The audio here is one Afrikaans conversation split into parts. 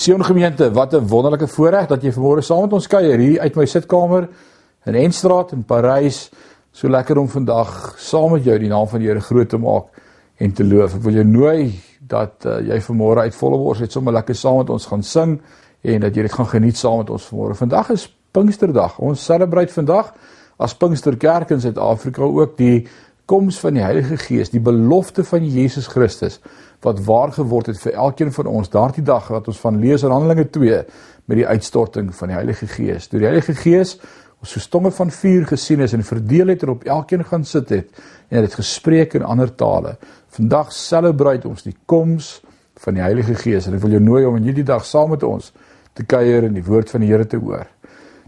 Sion gemeente, wat 'n wonderlike voorreg dat jy vanmôre saam met ons kuier hier uit my sitkamer in Enstraat in Parys. So lekker om vandag saam met jou die naam van die Here groot te maak en te loof. Ek wil jou nooi dat uh, jy vanmôre uit volle bors net sommer lekker saam met ons gaan sing en dat jy dit gaan geniet saam met ons vanmôre. Vandag is Pinksterdag. Ons selebreit vandag as Pinksterkerk in Suid-Afrika ook die koms van die Heilige Gees, die belofte van Jesus Christus wat waar geword het vir elkeen van ons daardie dag wat ons van lees in Handelinge 2 met die uitstorting van die Heilige Gees. Deur die Heilige Gees ons so stomme van vuur gesien is en verdeel het en op elkeen gaan sit het en het gespreek in ander tale. Vandag selebreit ons die koms van die Heilige Gees en ek wil jou nooi om in hierdie dag saam met ons te kuier en die woord van die Here te hoor.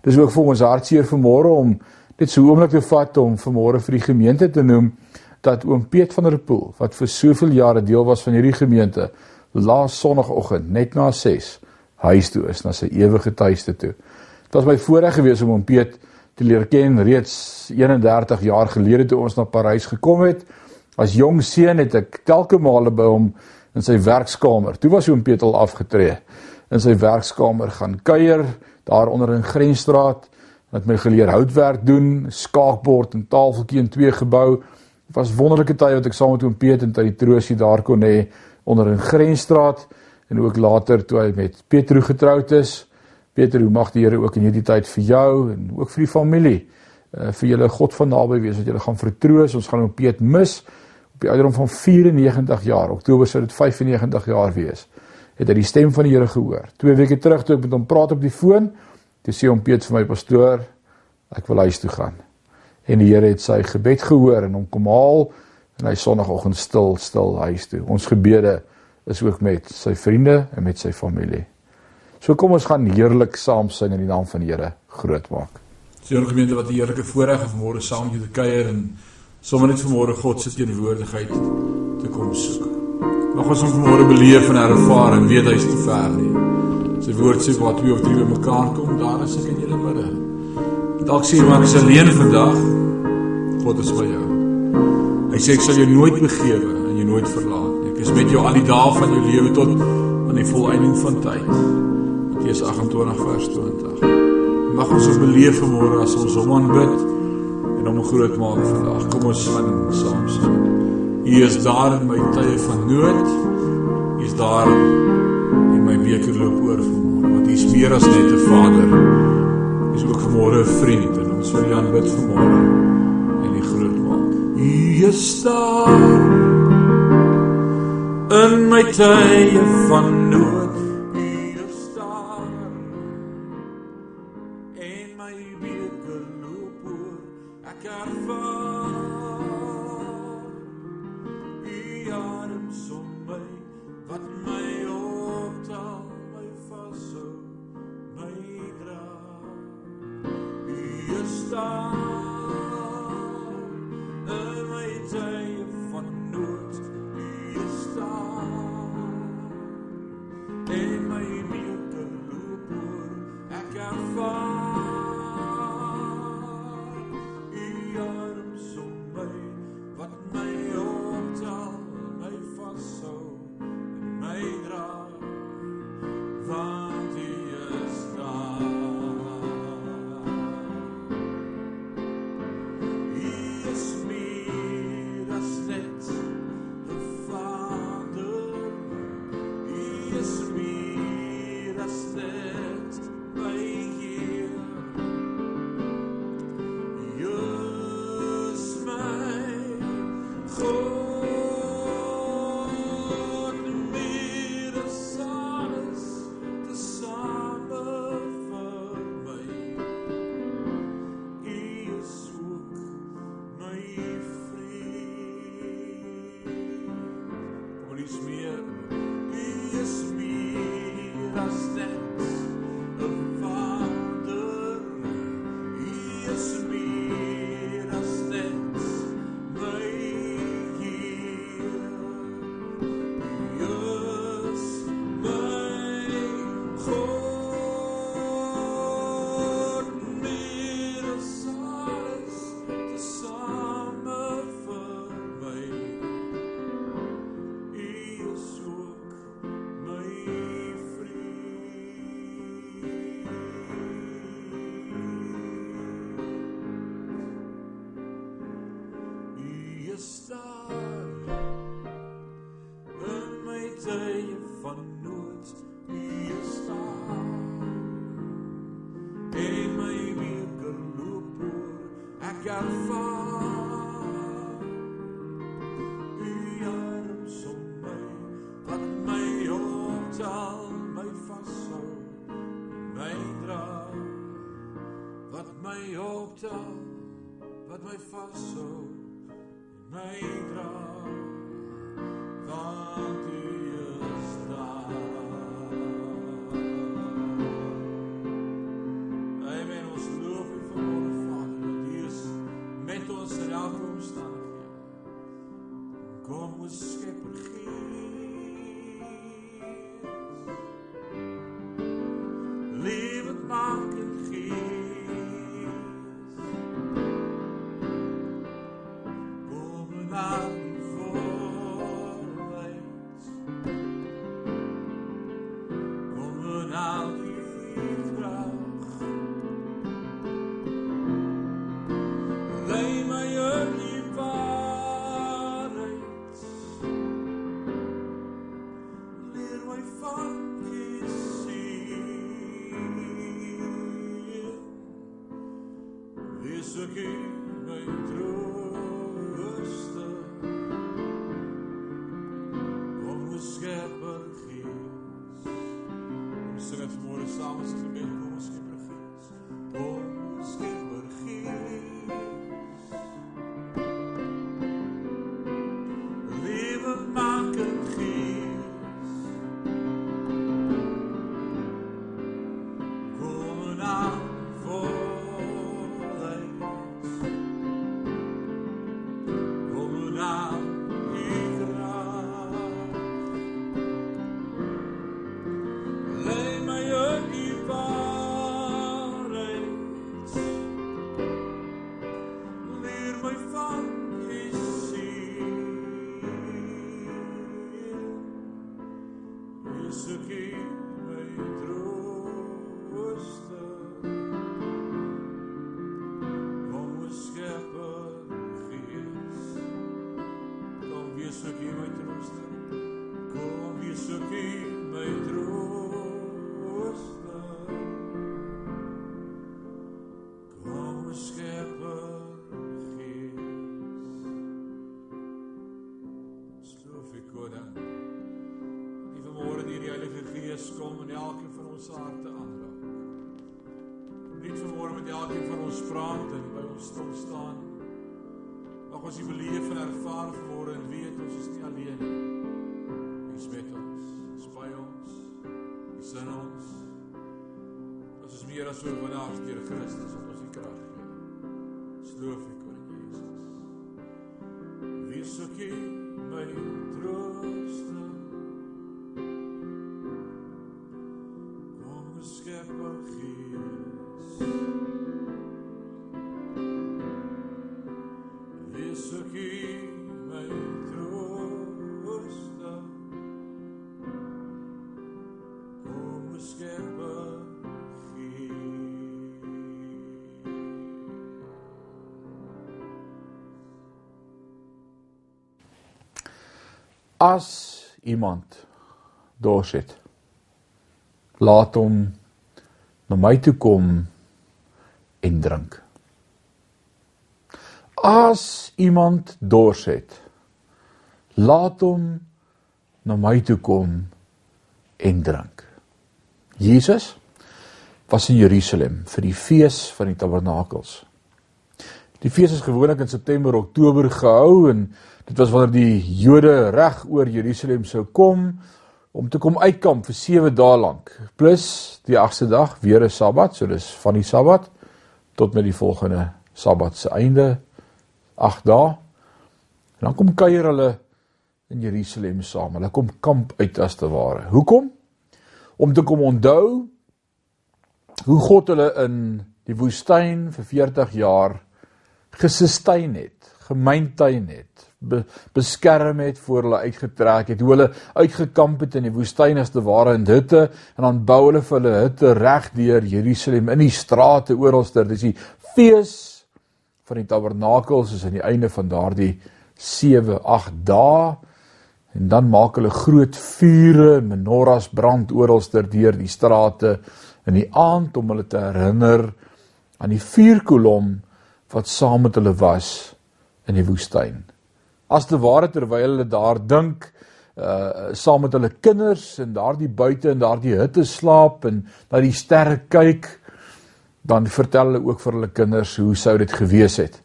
Dis ook vir ons hartseer vanmôre om net so 'n oomblik te vat om vanmôre vir die gemeente te noem dat oom Piet van der Pool wat vir soveel jare deel was van hierdie gemeente laas sonoggend net na 6 huis toe is na sy ewige tuiste toe. Dit was my voorreg gewees om oom Piet te leer ken reeds 31 jaar gelede toe ons na Parys gekom het. As jong seun het ek telke male by hom in sy werkskamer. Toe was oom Piet al afgetree in sy werkskamer gaan kuier daar onder in Grensstraat. Het my geleer houtwerk doen, skaakbord en tafeltjie in twee gebou. Was wonderlike tye wat ek saam met oom Piet en Tannie Trosie daar kon hê onder in Grensstraat en ook later toe hy met Petro getroud is. Petro, mag die Here ook in hierdie tyd vir jou en ook vir die familie uh, vir julle God van naby wees wat julle gaan vertroos. Ons gaan oom Piet mis op die ouderdom van 94 jaar. Oktober sou dit 95 jaar wees. Het hy die stem van die Here gehoor. 2 weke terug toe ek met hom praat op die foon, toe sê hom Piet vir my pastoor, ek wil huis toe gaan en die Here het sy gebed gehoor en hom kom haal en hy sonoggend stil stil huis toe. Ons gebede is ook met sy vriende en met sy familie. So kom ons gaan heerlik saam sing in die naam van die Here groot maak. Seën gemeente wat die heerlike voorreg het vanmôre saam met julle te kuier en sommer net vanmôre God se teenwoordigheid te kom soek. Mag ons hom vanmôre beleef en ervaar en weet hy is nie ver nie. Sy woord sê waar twee of drie bymekaar kom, daar is ek in julle midde. Dalk sê maar ek is alleen vandag. God is by jou. Hy sê ek sal jou nooit begewe en jou nooit verlaat. Ek is met jou al die dae van jou lewe tot aan die volëinding van tyd. Matteus 28 vers 20. Mag ons op beleef vanmôre as ons hom aanbid en hom groot maak vandag. Kom ons gaan saam sing. U is daar in my tye van nood. U is daar in my beker loop oor vanmôre want u is meer as net 'n vader is ook vanmôre 'n vriend en ons wil Jan bid vanmôre en die groot maak. U is daar in my tye van nood. Optel wat my vashou my ons sing het vanmorgen saam as U koning Die vanmôre deur die Heilige Gees kom en elkeen van ons harte aanraak. Net vanmôre met elkeen van ons praat en by ons stil staan. Mag ons die beleef en ervaar vanmôre en weet ons is nie alleen nie. U is met ons, is by ons, U is in ons. Ons is meer as oorwinnaars deur Christus wat ons die krag gee. Sloof As iemand dors het, laat hom na my toe kom en drink. As iemand dors het, laat hom na my toe kom en drink. Jesus was in Jerusalem vir die fees van die tabernakels. Die fees is gewoonlik in September, Oktober gehou en dit was wanneer die Jode reg oor Jerusalem sou kom om te kom uitkamp vir 7 dae lank. Plus die 8ste dag weer 'n Sabbat, so dis van die Sabbat tot met die volgende Sabbat se einde 8 dae. En dan kom kuier hulle in Jerusalem saam. Hulle kom kamp uit as te ware. Hoekom? Om te kom onthou hoe God hulle in die woestyn vir 40 jaar gesustain het, gemeentuin het, be, beskerm het voor hulle uitgetrek het, hoe hulle uitgekamp het in die woestyn as te ware in hutte en dan bou hulle vir hulle hutte reg deur Jerusalem in die strate oralster. Dis die fees van die tabernakels is aan die einde van daardie 7, 8 dae En dan maak hulle groot vure en menorahs brand oralster deur die strate in die aand om hulle te herinner aan die vuurkolom wat saam met hulle was in die woestyn. As te ware terwyl hulle daar dink, uh saam met hulle kinders en daardie buite in daardie hitte slaap en na die sterre kyk, dan vertel hulle ook vir hulle kinders hoe sou dit gewees het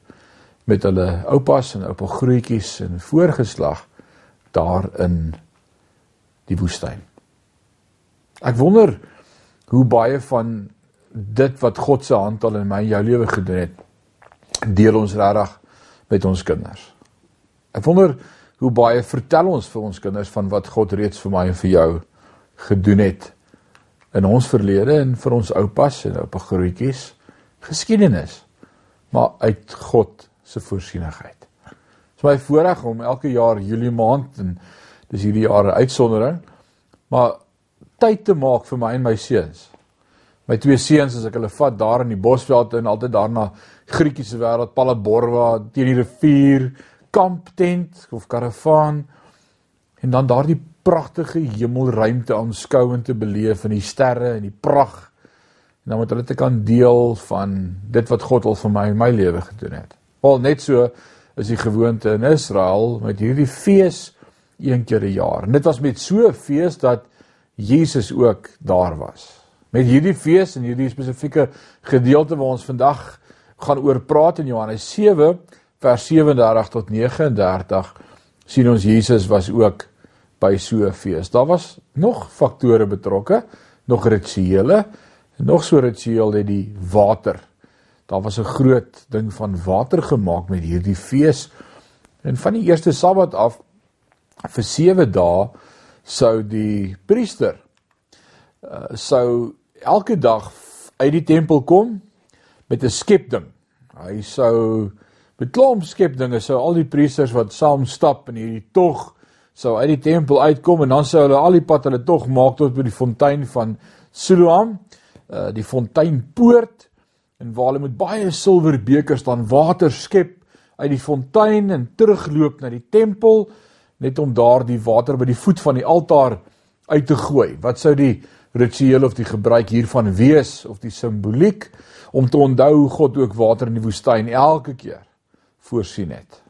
met hulle oupas en oupa grootjies en voorgeslag daar in die woestyn. Ek wonder hoe baie van dit wat God se hand al in my en jou lewe gedoen het, deel ons regtig met ons kinders. Ek wonder hoe baie vertel ons vir ons kinders van wat God reeds vir my en vir jou gedoen het in ons verlede en vir ons oupas en oupa grootjies geskiedenis maar uit God se voorsienigheid. Dit is my voorreg om elke jaar Julie maand en dis hierdie jaar 'n uitsondering maar tyd te maak vir my en my seuns. My twee seuns as ek hulle vat daar in die Bosveld en altyd daarna Grietjie se wêreld, Palaborwa, teen die rivier, kamptent of karavaan en dan daardie pragtige hemelruimte aanskou en te beleef en die sterre en die pragt en dan moet hulle te kan deel van dit wat God al vir my in my lewe gedoen het. Al net so is die gewoonte in Israel met hierdie fees een keer 'n jaar. En dit was met so 'n fees dat Jesus ook daar was. Met hierdie fees en hierdie spesifieke gedeelte waar ons vandag gaan oor praat in Johannes 7 vers 37 tot 39 sien ons Jesus was ook by so 'n fees. Daar was nog faktore betrokke, nog rituele, nog so ritueel het die water. Daar was 'n groot ding van water gemaak met hierdie fees. En van die eerste Sabbat af vir 7 dae sou die priester uh, sou elke dag uit die tempel kom met 'n skepding. Hy sou met klomp skepdinge sou al die priesters wat saam stap in hierdie tog sou uit die tempel uitkom en dan sou hulle al die pad hulle tog maak tot by die fontein van Siloam, uh die fonteinpoort en waar hulle met baie silwer bekers dan water skep uit die fontein en terugloop na die tempel net om daar die water by die voet van die altaar uit te gooi. Wat sou die ritueel of die gebruik hiervan wees of die simboliek om te onthou God ook water in die woestyn elke keer voorsien het.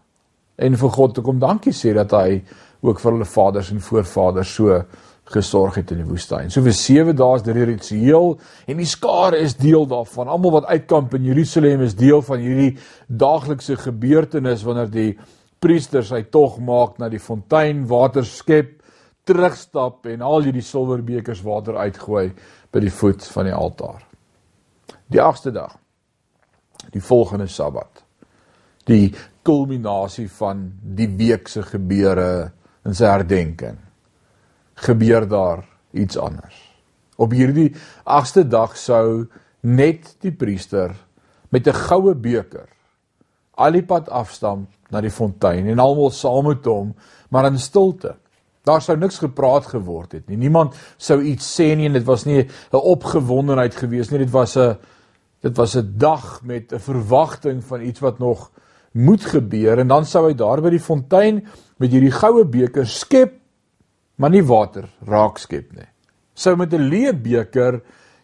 En vir God te kom dankie sê dat hy ook vir hulle vaders en voorvaders so gesorg het in die woestyn. So vir 7 dae is dit ritueel en die skare is deel daarvan. Almal wat uitkamp in Jerusalem is deel van hierdie daaglikse gebeurtenis wanneer die priesters hy tog maak na die fontein water skep terugstap en al hierdie silwerbekers water uitgooi by die voet van die altaar. Die 8ste dag. Die volgende Sabbat. Die kulminasie van die week se gebeure in sy herdenking. Gebeur daar iets anders. Op hierdie 8ste dag sou net die priester met 'n goue beker al die pad afstam na die fontein en almal saam met hom, maar in stilte. Daar sou niks gepraat geword het nie. Niemand sou iets sê nie en dit was nie 'n opgewondenheid gewees nie. Dit was 'n dit was 'n dag met 'n verwagting van iets wat nog moet gebeur en dan sou hy daar by die fontein met hierdie goue beker skep maar nie water raak skep nie. Sou met 'n leë beker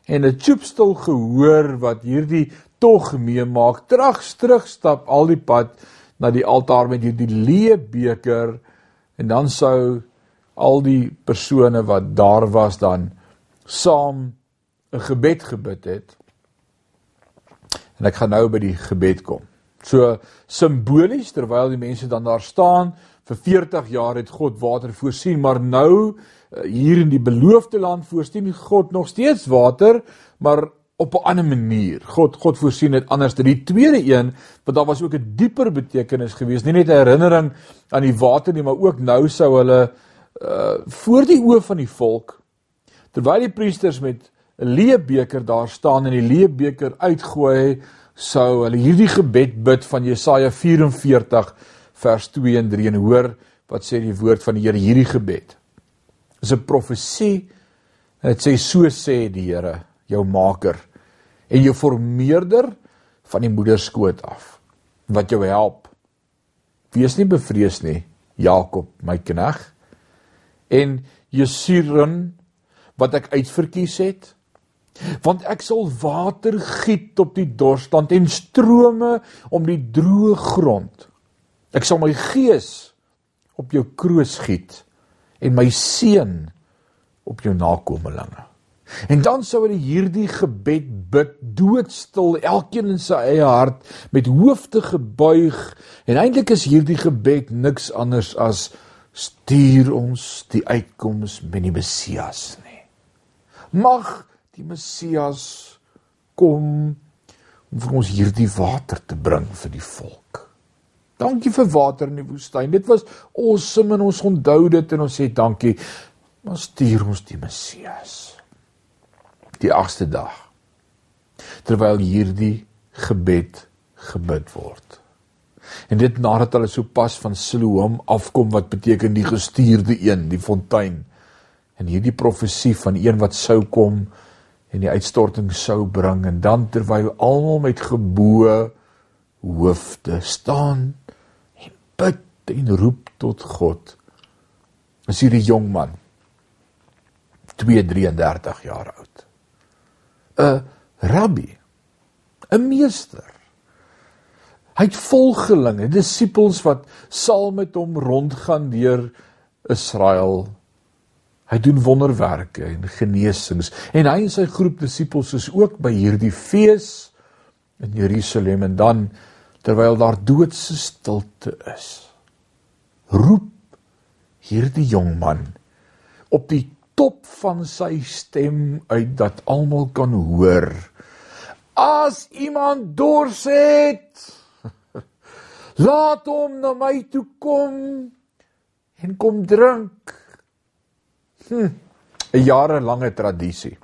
en 'n choopstil gehoor wat hierdie tog meemaak, terug terugstap al die pad na die altaar met hierdie leë beker en dan sou al die persone wat daar was dan saam 'n gebed gebid het. En ek gaan nou by die gebed kom. So simbolies terwyl die mense dan daar staan, vir 40 jaar het God water voorsien, maar nou eh, hier in die beloofde land voorsien God nog steeds water, maar op 'n ander manier. God God voorsien dit anders. Die tweede een, want daar was ook 'n dieper betekenis geweest, nie net 'n herinnering aan die water nie, maar ook nou sou hulle uh voor die oë van die volk terwyl die priesters met 'n leebeker daar staan en die leebeker uitgooi sou hulle hierdie gebed bid van Jesaja 44 vers 2 en 3 en hoor wat sê die woord van die Here hierdie gebed. Is 'n profesie dit sê so sê die Here jou maker en jou formeerder van die moederskoot af wat jou help. Wees nie bevrees nie Jakob my knegg en Jesuren wat ek uitverkies het want ek sal water giet op die dorsland en strome om die droë grond. Ek sal my gees op jou kroos giet en my seën op jou nakommelinge en dan sou hulle hierdie gebed bid doodstil elkeen in sy eie hart met hoofde gebuig. En eintlik is hierdie gebed niks anders as stuur ons die uitkoms met die Messias. Nie mag die Messias kom om vir ons hierdie water te bring vir die volk. Dankie vir water in die woestyn. Dit was awesome en ons onthou dit en ons sê dankie. Maar stuur ons die Messias. Die 8ste dag. Terwyl hierdie gebed gebid word. En dit nadat hulle so pas van Siloam afkom wat beteken die gestuurde een, die fontein. En hierdie profesie van een wat sou kom en die uitstorting sou bring. En dan terwyl almal met geboë hoofde staan en bid en roep tot God is hierdie jong man 233 jaar oud 'n rabbi 'n meester. Hy het volgelinge disippels wat saam met hom rondgaan deur Israel Hy doen wonderwerke en genesings. En hy en sy groep disippels is ook by hierdie fees in Jerusalem en dan terwyl daar doodse stilte is roep hierdie jong man op die top van sy stem uit dat almal kan hoor. As iemand dors het laat hom na my toe kom en kom drink Hm, 'n jarelange tradisie.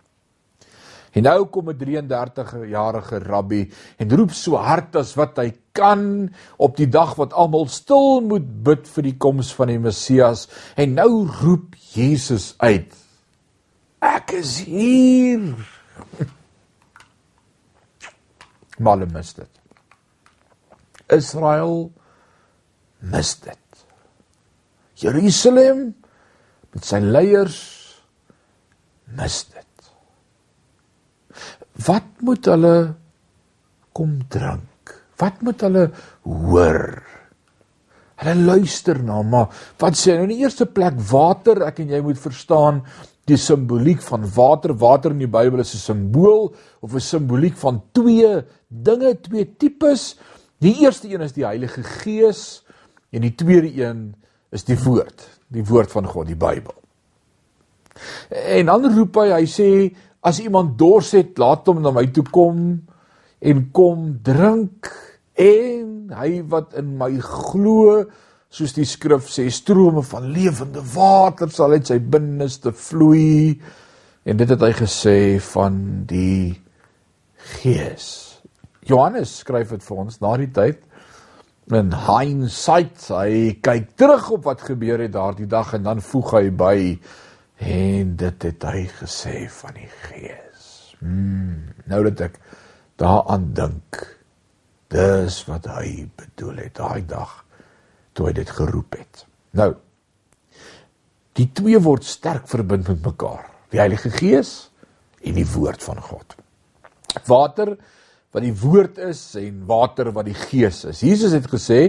En nou kom 'n 33-jarige rabbi en roep so hard as wat hy kan op die dag wat almal stil moet bid vir die koms van die Messias en nou roep Jesus uit. Ek is hier. Mal mis dit. Israel mis dit. Jerusalem met sy leiers mis dit. Wat moet hulle kom drink? Wat moet hulle hoor? Hulle luister na, maar wat sê nou in die eerste plek water, ek en jy moet verstaan die simboliek van water. Water in die Bybel is 'n simbool of 'n simboliek van twee dinge, twee tipes. Die eerste een is die Heilige Gees en die tweede een is die woord die woord van God, die Bybel. En dan roep hy, hy sê as iemand dors het, laat hom na my toe kom en kom drink en hy wat in my glo soos die skrif sê strome van lewende water sal uit sy binneste vloei en dit het hy gesê van die gees Johannes skryf dit vir ons na die tyd in hindsight hy kyk terug op wat gebeur het daardie dag en dan voeg hy by en dit het hy gesê van die gees. Hmm, nou dat ek daaraan dink, dis wat hy bedoel het daai dag toe hy dit geroep het. Nou die twee word sterk verbind met mekaar, die Heilige Gees en die woord van God. Water wat die woord is en water wat die gees is. Jesus het gesê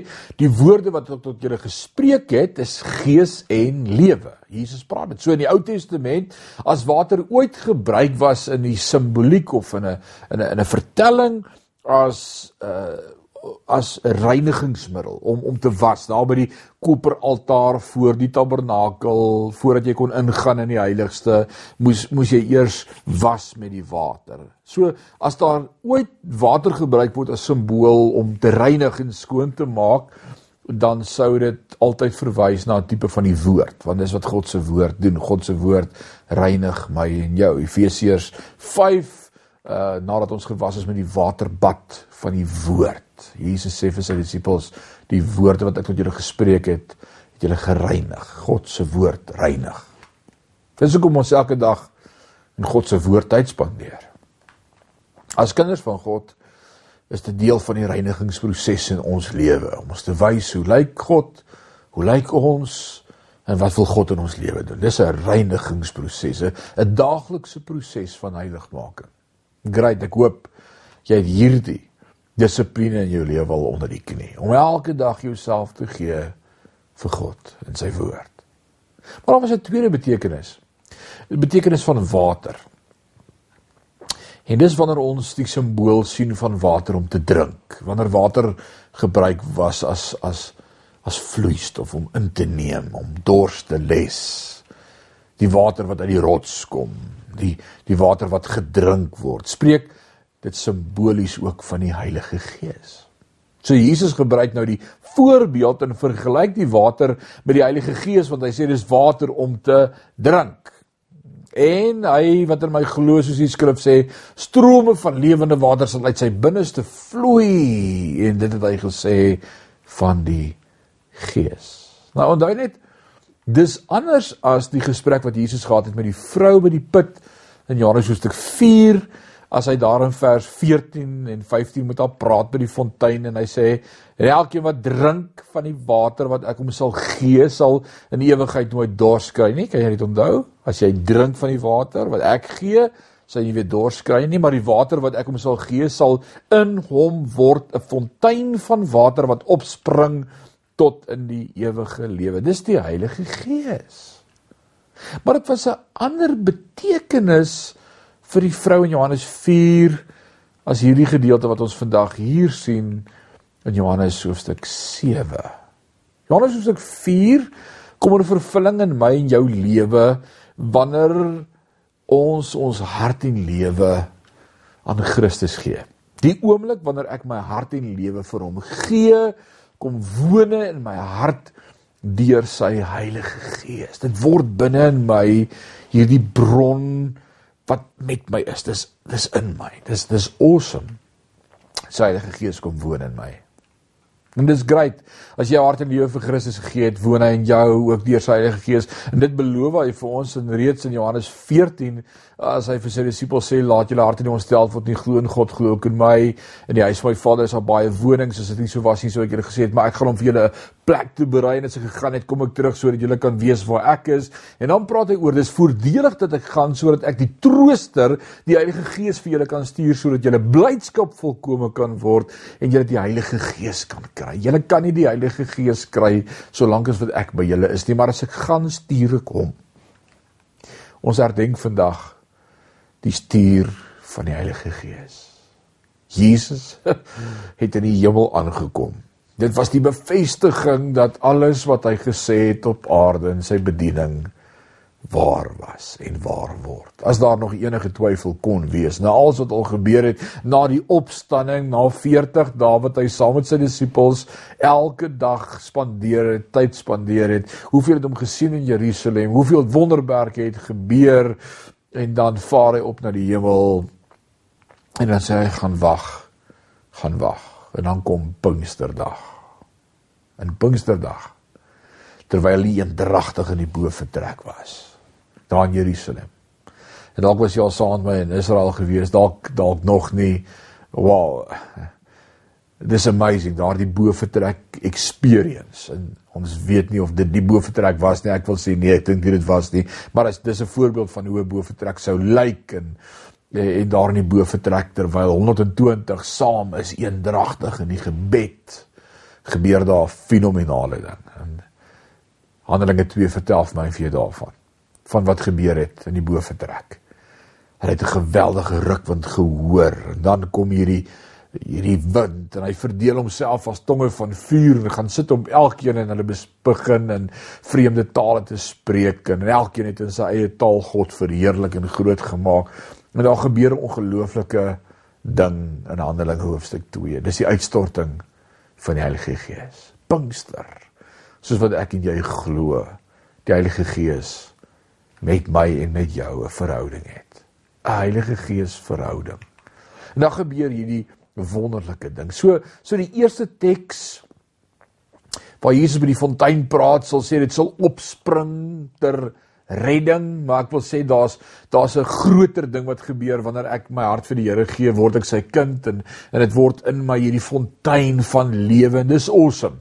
die woorde wat tot julle gespreek het is gees en lewe. Jesus praat dit. So in die Ou Testament as water ooit gebruik was in die simboliek of in 'n in 'n in 'n vertelling as 'n uh, as 'n reinigingsmiddel om om te was daar by die koperaltaar voor die tabernakel voordat jy kon ingaan in die heiligste moes moes jy eers was met die water. So as daar ooit water gebruik word as simbool om te reinig en skoon te maak dan sou dit altyd verwys na 'n tipe van die woord want dis wat God se woord doen. God se woord reinig my en jou. Efesiërs 5 uh nadat ons gewas is met die waterbad van die woord. Jesus sê vir sy disippels, die woorde wat ek tot julle gespreek het, het julle gereinig. God se woord reinig. Dis hoekom ons elke dag in God se woord tyd spandeer. As kinders van God is dit deel van die reinigingsproses in ons lewe om ons te wys hoe lyk God? Hoe lyk ons En wat wil God in ons lewe doen? Dis 'n reinigingsproses, 'n daaglikse proses van heiligmaking. Great, ek hoop jy het hierdie dissipline in jou lewe al onder die knie om elke dag jouself te gee vir God en sy woord. Maar daar was 'n tweede betekenis. Die betekenis van water. En dis wanneer ons die simbool sien van water om te drink, wanneer water gebruik was as as as vloeistof om in te neem, om dors te les. Die water wat uit die rots kom, die die water wat gedrink word. Spreek dit simbolies ook van die Heilige Gees. So Jesus gebruik nou die voorbeeld en vergelyk die water met die Heilige Gees want hy sê dis water om te drink. En hy wat in my glo soos die skrif sê, strome van lewende water sal uit sy binneste vloei en dit het hy gesê van die Gees. Nou onthou net dis anders as die gesprek wat Jesus gehad het met die vrou by die put in Johannes hoofstuk 4 as hy daar in vers 14 en 15 met haar praat by die fontein en hy sê en elkeen wat drink van die water wat ek hom sal gee sal in ewigheid nooit dors kry nie. Kan jy dit onthou? As jy drink van die water wat ek gee sal jy weer dors kry nie maar die water wat ek hom sal gee sal in hom word 'n fontein van water wat opspring tot in die ewige lewe. Dis die Heilige Gees. Maar dit was 'n ander betekenis vir die vrou in Johannes 4 as hierdie gedeelte wat ons vandag hier sien in Johannes hoofstuk 7. Johannes hoofstuk 4 kom in vervulling in my en jou lewe wanneer ons ons hart en lewe aan Christus gee. Die oomblik wanneer ek my hart en lewe vir hom gee, kom wone in my hart deur sy Heilige Gees. Dit word binne in my hierdie bron wat met my is. Dis dis in my. Dis dis awesome. Sy Heilige Gees kom woon in my. En dis great as jy jou hart en lewe vir Christus gegee het, woon hy in jou ook deur sy Heilige Gees. En dit beloof hy vir ons in reeds in Johannes 14 as hy vir sy disippels sê laat julle harte nie ontstel word nie, glo in God, glo ook in my. In die huis van my Vader is daar baie wonings, as dit nie so was nie, sou ek julle gesê het, maar ek gaan hom vir julle 'n plek te berei en as ek gegaan het, kom ek terug sodat julle kan weet waar ek is. En dan praat hy oor dis voordelig dat ek gaan sodat ek die trooster, die Heilige Gees vir julle kan stuur sodat julle blydskap volkome kan word en julle die Heilige Gees kan kry. Julle kan nie die Heilige Gees kry solank as wat ek by julle is nie, maar as ek gaan stuur ek hom. Ons herdenk vandag die stuur van die Heilige Gees. Jesus het in die hemel aangekom. Dit was die bevestiging dat alles wat hy gesê het op aarde in sy bediening waar was en waar word. As daar nog enige twyfel kon wees, na alles wat al gebeur het, na die opstanding, na 40 dae wat hy saam met sy disippels elke dag spandeer het, tyd spandeer het, hoeveel het hom gesien in Jerusalem, hoeveel wonderwerke het gebeur en dan vaar hy op na die hemel en dan sê hy gaan wag, gaan wag en dan kom Pinksterdag. En Pinksterdag terwyl hy eendragtig in die bo vertrek was daar in Jerusalem. En dalk was jy al saam met my in Israel gewees, dalk dalk nog nie. Wow. This amazing, daardie bo vertrek experience. En ons weet nie of dit die bo vertrek was nie. Ek wil sê nee, ek dink dit was nie, maar as dis 'n voorbeeld van hoe 'n bo vertrek sou lyk en en daar in die bo vertrek terwyl 120 saam is eendragtig in die gebed gebeur daar 'n fenominale ding. En Handelinge 2 vertel vir my vir jou daarvan van wat gebeur het in die bo vertrek. Hulle het 'n geweldige rukwind gehoor en dan kom hierdie hierdie wind en hy verdeel homself as tonge van vuur en gaan sit op elkeen en hulle begin in vreemde tale te spreek en elkeen het in sy eie taal God verheerlik en groot gemaak. En daar gebeur 'n ongelooflike ding in Handelinge hoofstuk 2. Dis die uitstorting van die Heilige Gees. Pinkster. Soos wat ek en jy glo, die Heilige Gees met my en met jou 'n verhouding het. 'n Heilige Gees verhouding. En dan gebeur hierdie wonderlike ding. So so die eerste teks waar Jesus by die fontein praat, sal sê dit sal opspring ter redding, maar ek wil sê daar's daar's 'n groter ding wat gebeur wanneer ek my hart vir die Here gee, word ek sy kind en en dit word in my hierdie fontein van lewe. Dis awesome.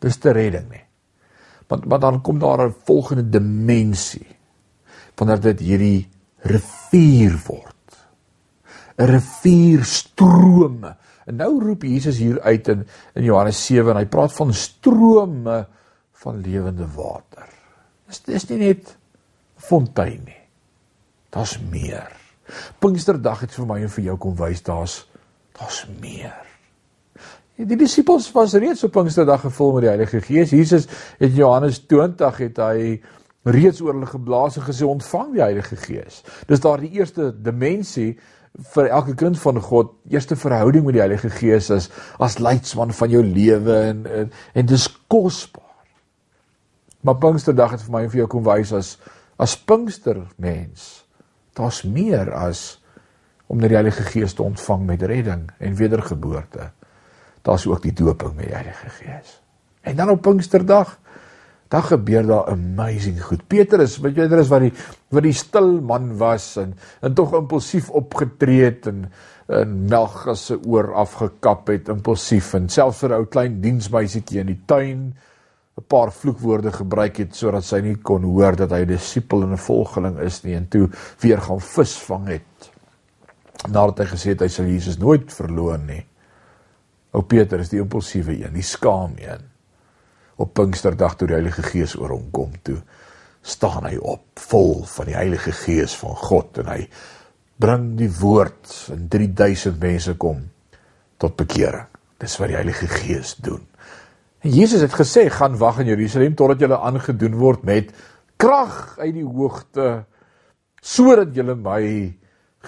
Dis te redding nie. Want maar dan kom daar 'n volgende dimensie wanneer dit hierdie rivier word. 'n Rivier strome. En nou roep Jesus hier uit in in Johannes 7 en hy praat van strome van lewende water. Dis dis nie net fontein nie. Daar's meer. Pinksterdag het vir my en vir jou kom wys daar's daar's meer. Die disippels was reeds op Pinksterdag gevul met die Heilige Gees. Jesus het in Johannes 20 het hy reeds oor hulle geblaas en gesê ontvang die Heilige Gees. Dis daar die eerste dimensie vir elke kind van God, eerste verhouding met die Heilige Gees is as leidsman van jou lewe en en, en dis kosbaar. Maar Pinksterdag het vir my en vir jou kom wys as as Pinkstermens. Daar's meer as om die Heilige Gees te ontvang met redding en wedergeboorte. Daar's ook die dooping met die Heilige Gees. En dan op Pinksterdag dan gebeur daar amazing goed. Petrus, weet jy, Petrus wat die wat die stil man was en en tog impulsief opgetree het en en Melchus se oor afgekap het impulsief en selfs vir 'n ou klein diensmeisietjie in die tuin 'n paar vloekwoorde gebruik het sodat sy nie kon hoor dat hy 'n disipel en 'n volgeling is nie en toe weer gaan visvang het. Nadat hy gesê het hy sal Jesus nooit verloon nie. Ou Petrus, die impulsiewe een, die skaam een op Pinksterdag toe die Heilige Gees oor hom kom toe staan hy op vol van die Heilige Gees van God en hy bring die woord en 3000 mense kom tot bekering. Dis wat die Heilige Gees doen. En Jesus het gesê gaan wag in Jerusalem totdat julle aangedoen word met krag uit die hoogte sodat julle my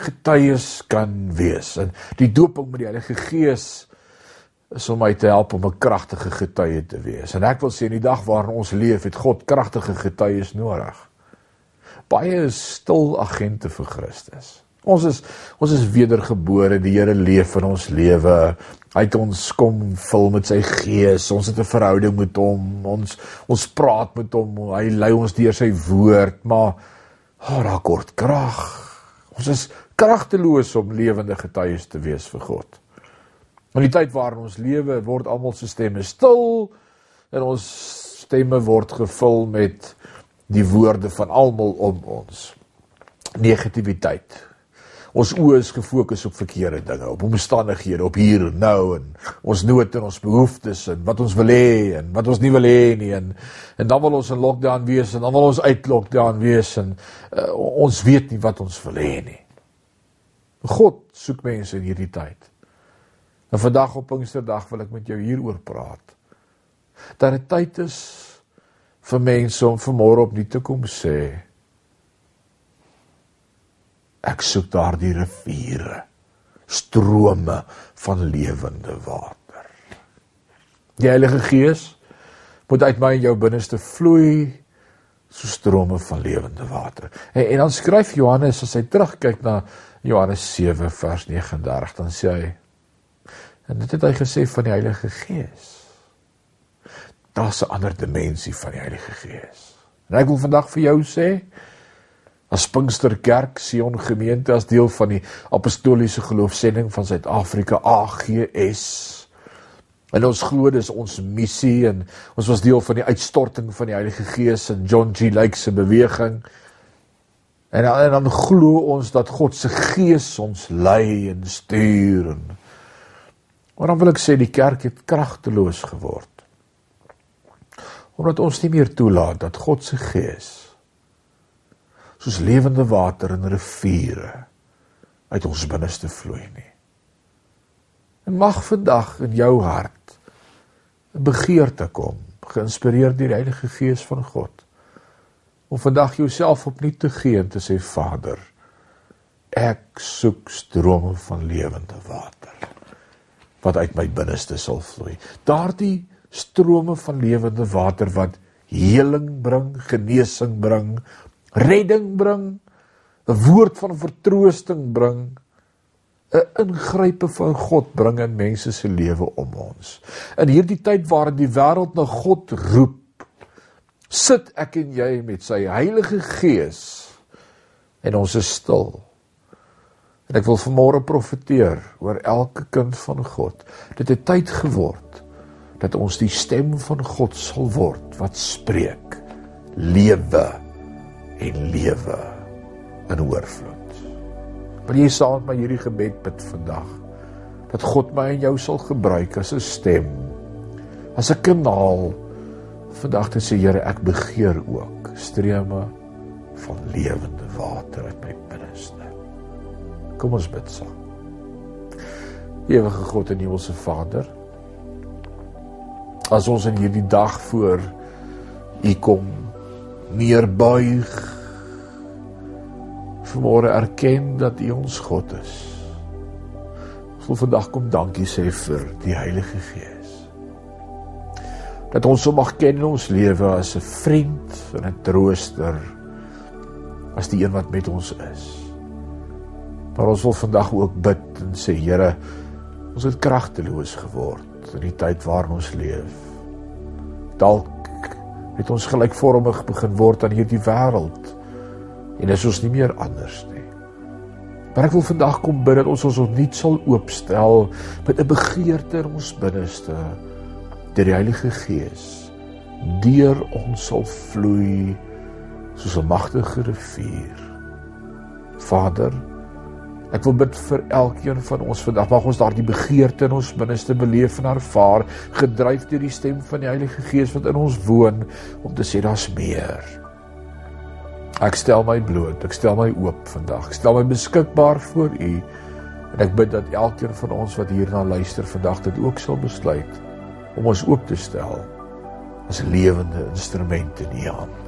getuies kan wees. En die dooping met die Heilige Gees is om my te help om 'n kragtige getuie te wees. En ek wil sê in die dag waarin ons leef, het God kragtige getuies nodig. Baie is stil agente vir Christus. Ons is ons is wedergebore, die Here leef in ons lewe. Hy het ons kom vul met sy gees. Ons het 'n verhouding met hom. Ons ons praat met hom. Hy lei ons deur sy woord, maar oh, daar kort krag. Ons is kragteloos om lewende getuies te wees vir God. In die tyd waarin ons lewe, word almal se stemme stil en ons stemme word gevul met die woorde van almal om ons. Negativiteit. Ons oë is gefokus op verkeerde dinge, op omstandighede, op hier en nou en ons nood en ons behoeftes en wat ons wil hê en wat ons nie wil hê nie en en dan wil ons in lockdown wees en dan wil ons uit lockdown wees en uh, ons weet nie wat ons wil hê nie. God soek mense in hierdie tyd. En vandag op Pinksterdag wil ek met jou hieroor praat. Dat dit tyd is vir mense om vanmôre op nie te kom sê ek soek daardie riviere, strome van lewende water. Die Heilige Gees moet uit my en jou binneste vloei so strome van lewende water. En, en dan skryf Johannes as hy terugkyk na Johannes 7 vers 39 dan sê hy En dit het hy gesê van die Heilige Gees. Daar's 'n ander dimensie van die Heilige Gees. En ek wil vandag vir jou sê as Pinksterkerk Sion gemeente as deel van die apostoliese geloofsending van Suid-Afrika AGS en ons glo dis ons missie en ons was deel van die uitstorting van die Heilige Gees in John G Lake se beweging en, en dan glo ons dat God se Gees ons lei en stuur en Maar dan wil ek sê die kerk het kragteloos geword. Omdat ons nie meer toelaat dat God se gees soos lewende water in riviere uit ons binneste vloei nie. En mag vandag in jou hart 'n begeerte kom, geïnspireer deur die Heilige Gees van God, om vandag jouself opnuut te gee en te sê Vader, ek soek strome van lewende water wat uit my binneste sal vloei. Daardie strome van lewende water wat heling bring, genesing bring, redding bring, 'n woord van vertroosting bring, 'n ingrype van God bring in mense se lewe om ons. In hierdie tyd waarin die wêreld na God roep, sit ek en jy met sy Heilige Gees en ons is stil En ek wil vanmôre profeteer oor elke kind van God. Dit het tyd geword dat ons die stem van God sal word wat spreek lewe en lewe in oorvloed. Wil jy saam met my hierdie gebed bid vandag? Dat God my en jou sal gebruik as 'n stem, as 'n kanaal vandag te sê Here, ek begeer ook streme van lewende water uit my. Kom ons bid saam. Ewige God en Hemelse Vader, as ons in hierdie dag voor U kom neerbuig vanmôre erken dat U ons God is. Ons wil vandag kom dankie sê vir die Heilige Gees. Dat ons hom mag ken in ons lewe as 'n vriend en 'n trooster as die een wat met ons is. Maar ons wil vandag ook bid en sê Here, ons het kragteloos geword in die tyd waarin ons leef. Dalk het ons gelykvormig begin word aan hierdie wêreld en is ons nie meer anders nie. Maar ek wil vandag kom bid dat ons ons opnuut sal oopstel met 'n begeerte in ons binneste deur die Heilige Gees deur ons sal vloei soos 'n magtige rivier. Vader, ek wil bid vir elkeen van ons vandag mag ons daardie begeerte in ons binneste beleef en ervaar, gedryf deur die stem van die Heilige Gees wat in ons woon om te sê daar's meer. Ek stel my bloot, ek stel my oop vandag. Ek stel my beskikbaar voor U en ek bid dat elkeen van ons wat hierna luister vandag dit ook sal besluit om ons oop te stel as lewende instrumente in U hand.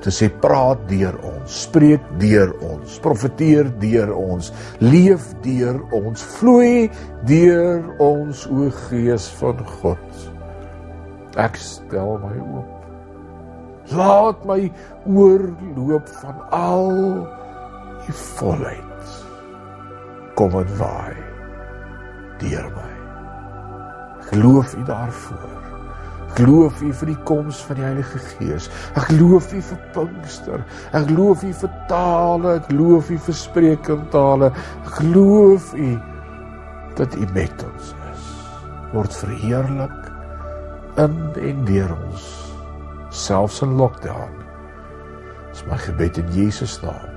Te sê praat deur ons, spreek deur ons, profeteer deur ons, leef deur ons, vloei deur ons o Gees van God. Ek stel my oop Laat my oorloop van al u volheid. Kom en waai deur my. Geloof u daarvoor. Geloof u vir die koms van die Heilige Gees. Ek geloof u vir Pinkster. Ek geloof u vir tale. Ek geloof u vir spreekentale. Ek geloof u dat u met ons is. Word verheerlik in en deur ons selfs in lockdown. Dis my gebed in Jesus naam.